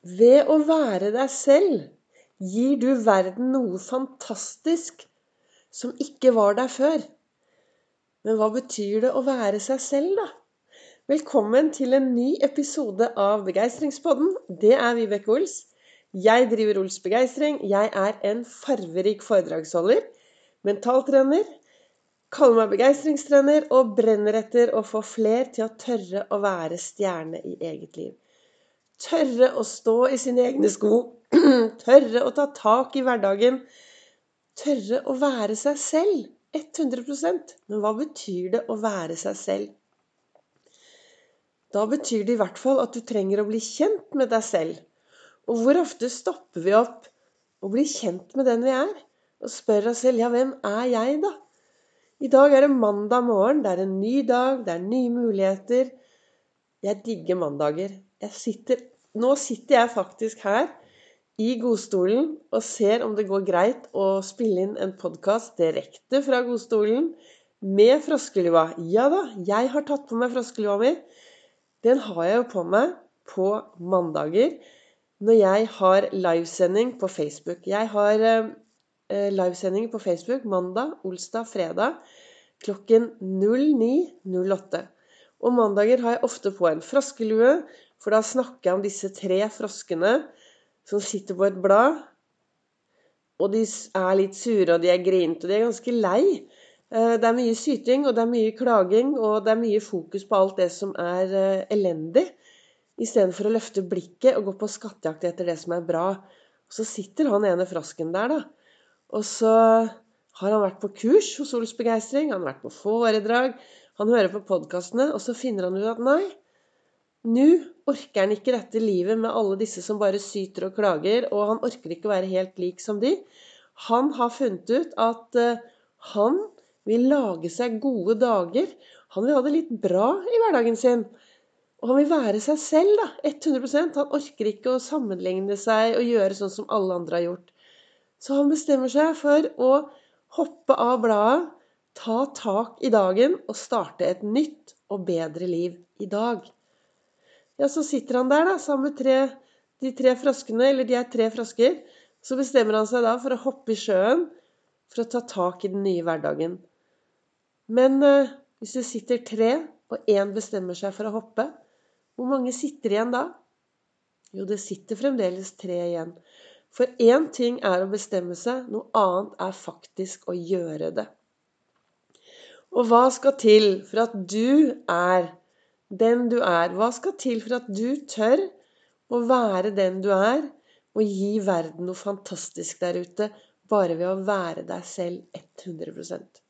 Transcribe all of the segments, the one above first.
Ved å være deg selv gir du verden noe fantastisk som ikke var der før. Men hva betyr det å være seg selv, da? Velkommen til en ny episode av Begeistringspodden. Det er Vibeke Ols. Jeg driver Ols Begeistring. Jeg er en farverik foredragsholder, mentaltrener, kaller meg begeistringstrener og brenner etter å få fler til å tørre å være stjerne i eget liv. Tørre å stå i sine egne sko. Tørre å ta tak i hverdagen. Tørre å være seg selv. 100% Men hva betyr det å være seg selv? Da betyr det i hvert fall at du trenger å bli kjent med deg selv. Og hvor ofte stopper vi opp og blir kjent med den vi er? Og spør oss selv ja, hvem er jeg, da? I dag er det mandag morgen. Det er en ny dag. Det er nye muligheter. Jeg digger mandager. Sitter nå sitter jeg faktisk her i godstolen og ser om det går greit å spille inn en podkast direkte fra godstolen med froskelua. Ja da, jeg har tatt på meg froskelua mi. Den har jeg jo på meg på mandager når jeg har livesending på Facebook. Jeg har eh, livesending på Facebook mandag, olsdag, fredag klokken 09.08. Og mandager har jeg ofte på en froskelue for da snakker jeg om disse tre froskene som sitter på et blad. Og de er litt sure, og de er grinete, og de er ganske lei. Eh, det er mye syting, og det er mye klaging, og det er mye fokus på alt det som er eh, elendig. Istedenfor å løfte blikket og gå på skattejakt etter det som er bra. Så sitter han ene frosken der, da. Og så har han vært på kurs hos Ols Begeistring, han har vært på foredrag, han hører på podkastene, og så finner han ut at nei, nå orker han ikke dette livet med alle disse som bare syter og klager, og han orker ikke å være helt lik som de. Han har funnet ut at uh, han vil lage seg gode dager. Han vil ha det litt bra i hverdagen sin. Og han vil være seg selv, da. 100% Han orker ikke å sammenligne seg og gjøre sånn som alle andre har gjort. Så han bestemmer seg for å hoppe av bladet, ta tak i dagen og starte et nytt og bedre liv i dag. Ja, så sitter han der da, sammen med tre, de tre froskene, eller de er tre frosker. Så bestemmer han seg da for å hoppe i sjøen for å ta tak i den nye hverdagen. Men eh, hvis det sitter tre, og én bestemmer seg for å hoppe, hvor mange sitter igjen da? Jo, det sitter fremdeles tre igjen. For én ting er å bestemme seg, noe annet er faktisk å gjøre det. Og hva skal til for at du er den du er. Hva skal til for at du tør å være den du er, og gi verden noe fantastisk der ute bare ved å være deg selv 100%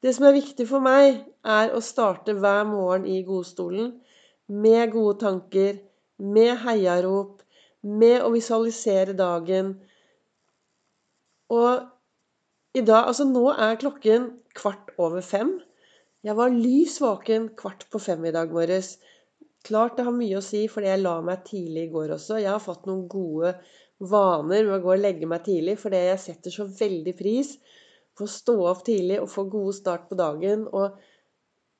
Det som er viktig for meg, er å starte hver morgen i godstolen med gode tanker, med heiarop, med å visualisere dagen. Og i dag Altså, nå er klokken kvart over fem. Jeg var lys våken kvart på fem i dag morges. Klart det har mye å si, fordi jeg la meg tidlig i går også. Jeg har fått noen gode vaner med å gå og legge meg tidlig, fordi jeg setter så veldig pris på å stå opp tidlig og få god start på dagen. Og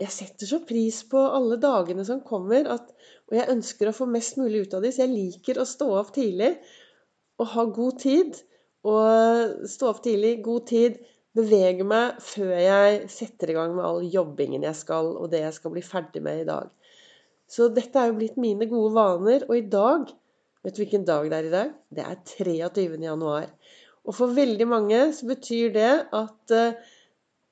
jeg setter så pris på alle dagene som kommer, at, og jeg ønsker å få mest mulig ut av dem. Så jeg liker å stå opp tidlig og ha god tid. Og stå opp tidlig, god tid, bevege meg før jeg setter i gang med all jobbingen jeg skal, og det jeg skal bli ferdig med i dag. Så dette er jo blitt mine gode vaner. Og i dag Vet du hvilken dag det er i dag? Det er 23. januar. Og for veldig mange så betyr det at eh,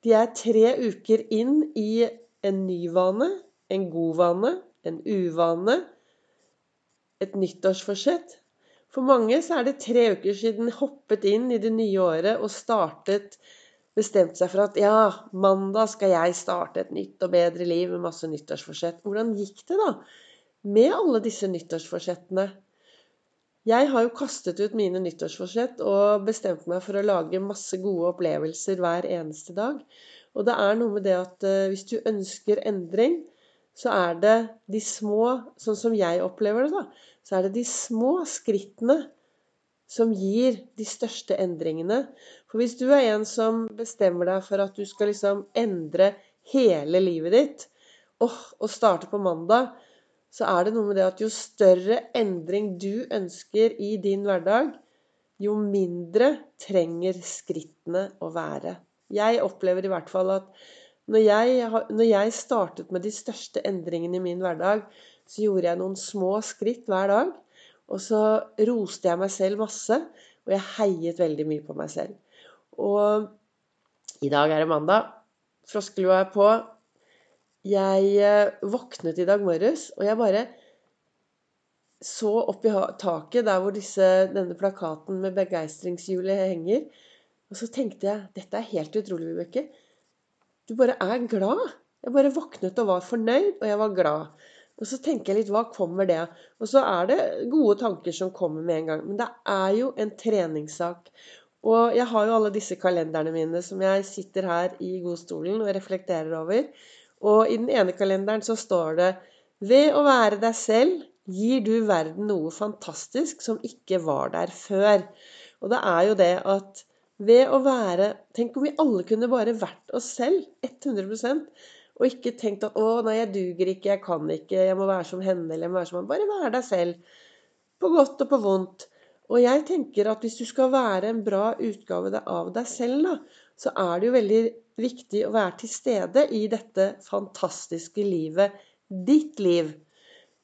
de er tre uker inn i en ny vane, en god vane, en uvane, et nyttårsforsett. For mange så er det tre uker siden hoppet inn i det nye året og startet bestemt seg for at ja, mandag skal jeg starte et nytt og bedre liv med masse nyttårsforsett. Hvordan gikk det, da? Med alle disse nyttårsforsettene? Jeg har jo kastet ut mine nyttårsforsett og bestemt meg for å lage masse gode opplevelser hver eneste dag. Og det er noe med det at uh, hvis du ønsker endring, så er det de små Sånn som jeg opplever det, da. Så er det de små skrittene som gir de største endringene. For hvis du er en som bestemmer deg for at du skal liksom endre hele livet ditt, oh, og starte på mandag så er det noe med det at jo større endring du ønsker i din hverdag, jo mindre trenger skrittene å være. Jeg opplever i hvert fall at når jeg, når jeg startet med de største endringene i min hverdag, så gjorde jeg noen små skritt hver dag. Og så roste jeg meg selv masse, og jeg heiet veldig mye på meg selv. Og i dag er det mandag. Froskelua er på. Jeg eh, våknet i dag morges, og jeg bare så opp i taket der hvor disse, denne plakaten med begeistringshjulet henger. Og så tenkte jeg dette er helt utrolig, Vibeke. Du bare er glad. Jeg bare våknet og var fornøyd, og jeg var glad. Og så tenker jeg litt hva kommer det? Og så er det gode tanker som kommer med en gang. Men det er jo en treningssak. Og jeg har jo alle disse kalenderne mine som jeg sitter her i godstolen og reflekterer over. Og i den ene kalenderen så står det Ved å være deg selv gir du verden noe fantastisk som ikke var der før. Og det er jo det at ved å være Tenk om vi alle kunne bare vært oss selv 100 og ikke tenkt at 'Å, nei, jeg duger ikke, jeg kan ikke, jeg må være som henne', eller 'jeg må være som han'. Bare være deg selv. På godt og på vondt. Og jeg tenker at hvis du skal være en bra utgave av deg selv, da, så er det jo veldig viktig å være til stede i dette fantastiske livet. Ditt liv.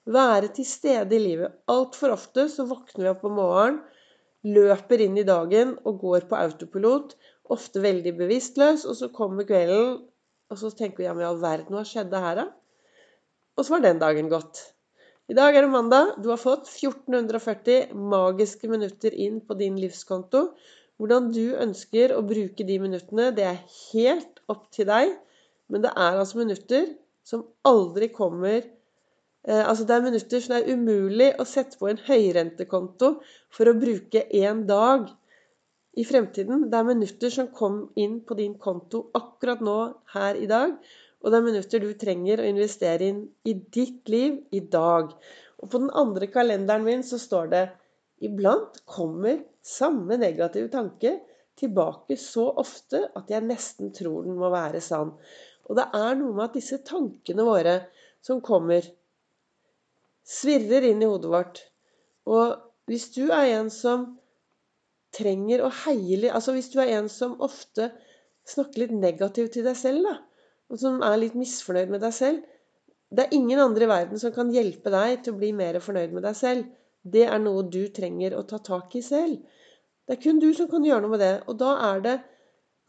Være til stede i livet. Altfor ofte så våkner vi opp om morgenen, løper inn i dagen og går på autopilot. Ofte veldig bevisstløs. Og så kommer kvelden, og så tenker vi ja, men i all verden, hva skjedde her, da? Og så var den dagen gått. I dag er det mandag. Du har fått 1440 magiske minutter inn på din livskonto. Hvordan du ønsker å bruke de minuttene, det er helt opp til deg. Men det er altså minutter som aldri kommer eh, Altså det er minutter som det er umulig å sette på en høyrentekonto for å bruke én dag i fremtiden. Det er minutter som kom inn på din konto akkurat nå, her i dag. Og det er minutter du trenger å investere inn i ditt liv i dag. Og på den andre kalenderen min så står det Iblant kommer samme negative tanke tilbake så ofte at jeg nesten tror den må være sann. Og det er noe med at disse tankene våre som kommer, svirrer inn i hodet vårt. Og hvis du er en som trenger å heie litt Altså hvis du er en som ofte snakker litt negativt til deg selv, da, og som er litt misfornøyd med deg selv Det er ingen andre i verden som kan hjelpe deg til å bli mer fornøyd med deg selv. Det er noe du trenger å ta tak i selv. Det er kun du som kan gjøre noe med det. Og da er det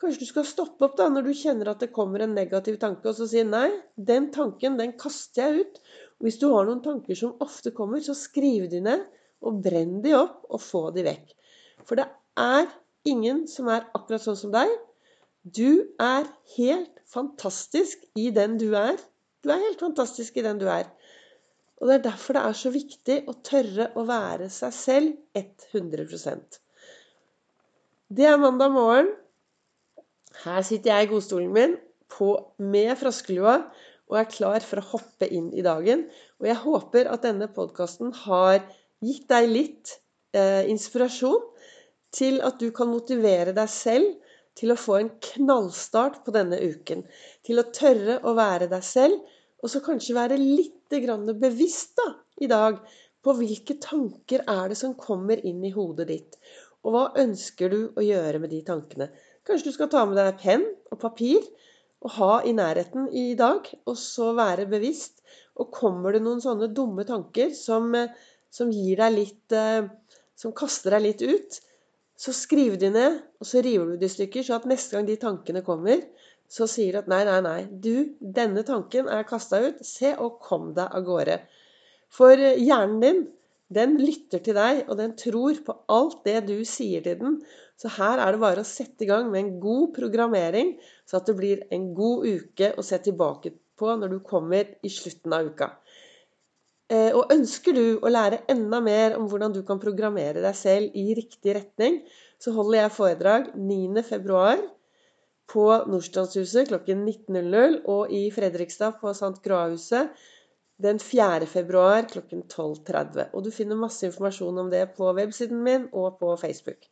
Kanskje du skal stoppe opp da, når du kjenner at det kommer en negativ tanke, og så si nei, den tanken, den kaster jeg ut. Og hvis du har noen tanker som ofte kommer, så skriv de ned, og brenn de opp, og få de vekk. For det er ingen som er akkurat sånn som deg. Du er helt fantastisk i den du er. Du er helt fantastisk i den du er. Og det er derfor det er så viktig å tørre å være seg selv 100% Det er mandag morgen. Her sitter jeg i godstolen min med froskelua og er klar for å hoppe inn i dagen. Og jeg håper at denne podkasten har gitt deg litt eh, inspirasjon til at du kan motivere deg selv til å få en knallstart på denne uken. Til å tørre å være deg selv og så kanskje være litt bevisst da, i dag på hvilke tanker er det som kommer inn i hodet ditt. Og hva ønsker du å gjøre med de tankene? Kanskje du skal ta med deg penn og papir og ha i nærheten i dag, og så være bevisst. Og kommer det noen sånne dumme tanker som, som gir deg litt eh, Som kaster deg litt ut, så skriv de ned, og så river du de i stykker, så at neste gang de tankene kommer, så sier du at nei, nei, nei, du, denne tanken er kasta ut. Se og kom deg av gårde. For hjernen din, den lytter til deg, og den tror på alt det du sier til den. Så her er det bare å sette i gang med en god programmering, så at det blir en god uke å se tilbake på når du kommer i slutten av uka. Eh, og ønsker du å lære enda mer om hvordan du kan programmere deg selv i riktig retning, så holder jeg foredrag 9.2 på Nordstrandshuset klokken 19.00 og i Fredrikstad på St. Croix-huset den 4. februar klokken 12.30. Og du finner masse informasjon om det på websiden min og på Facebook.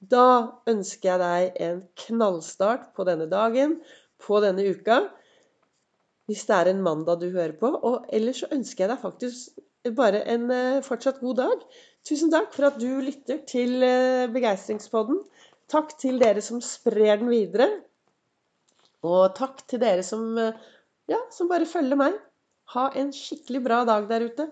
Da ønsker jeg deg en knallstart på denne dagen, på denne uka. Hvis det er en mandag du hører på. Og ellers så ønsker jeg deg faktisk bare en eh, fortsatt god dag. Tusen takk for at du lytter til eh, Begeistringspodden. Takk til dere som sprer den videre. Og takk til dere som, ja, som bare følger meg. Ha en skikkelig bra dag der ute.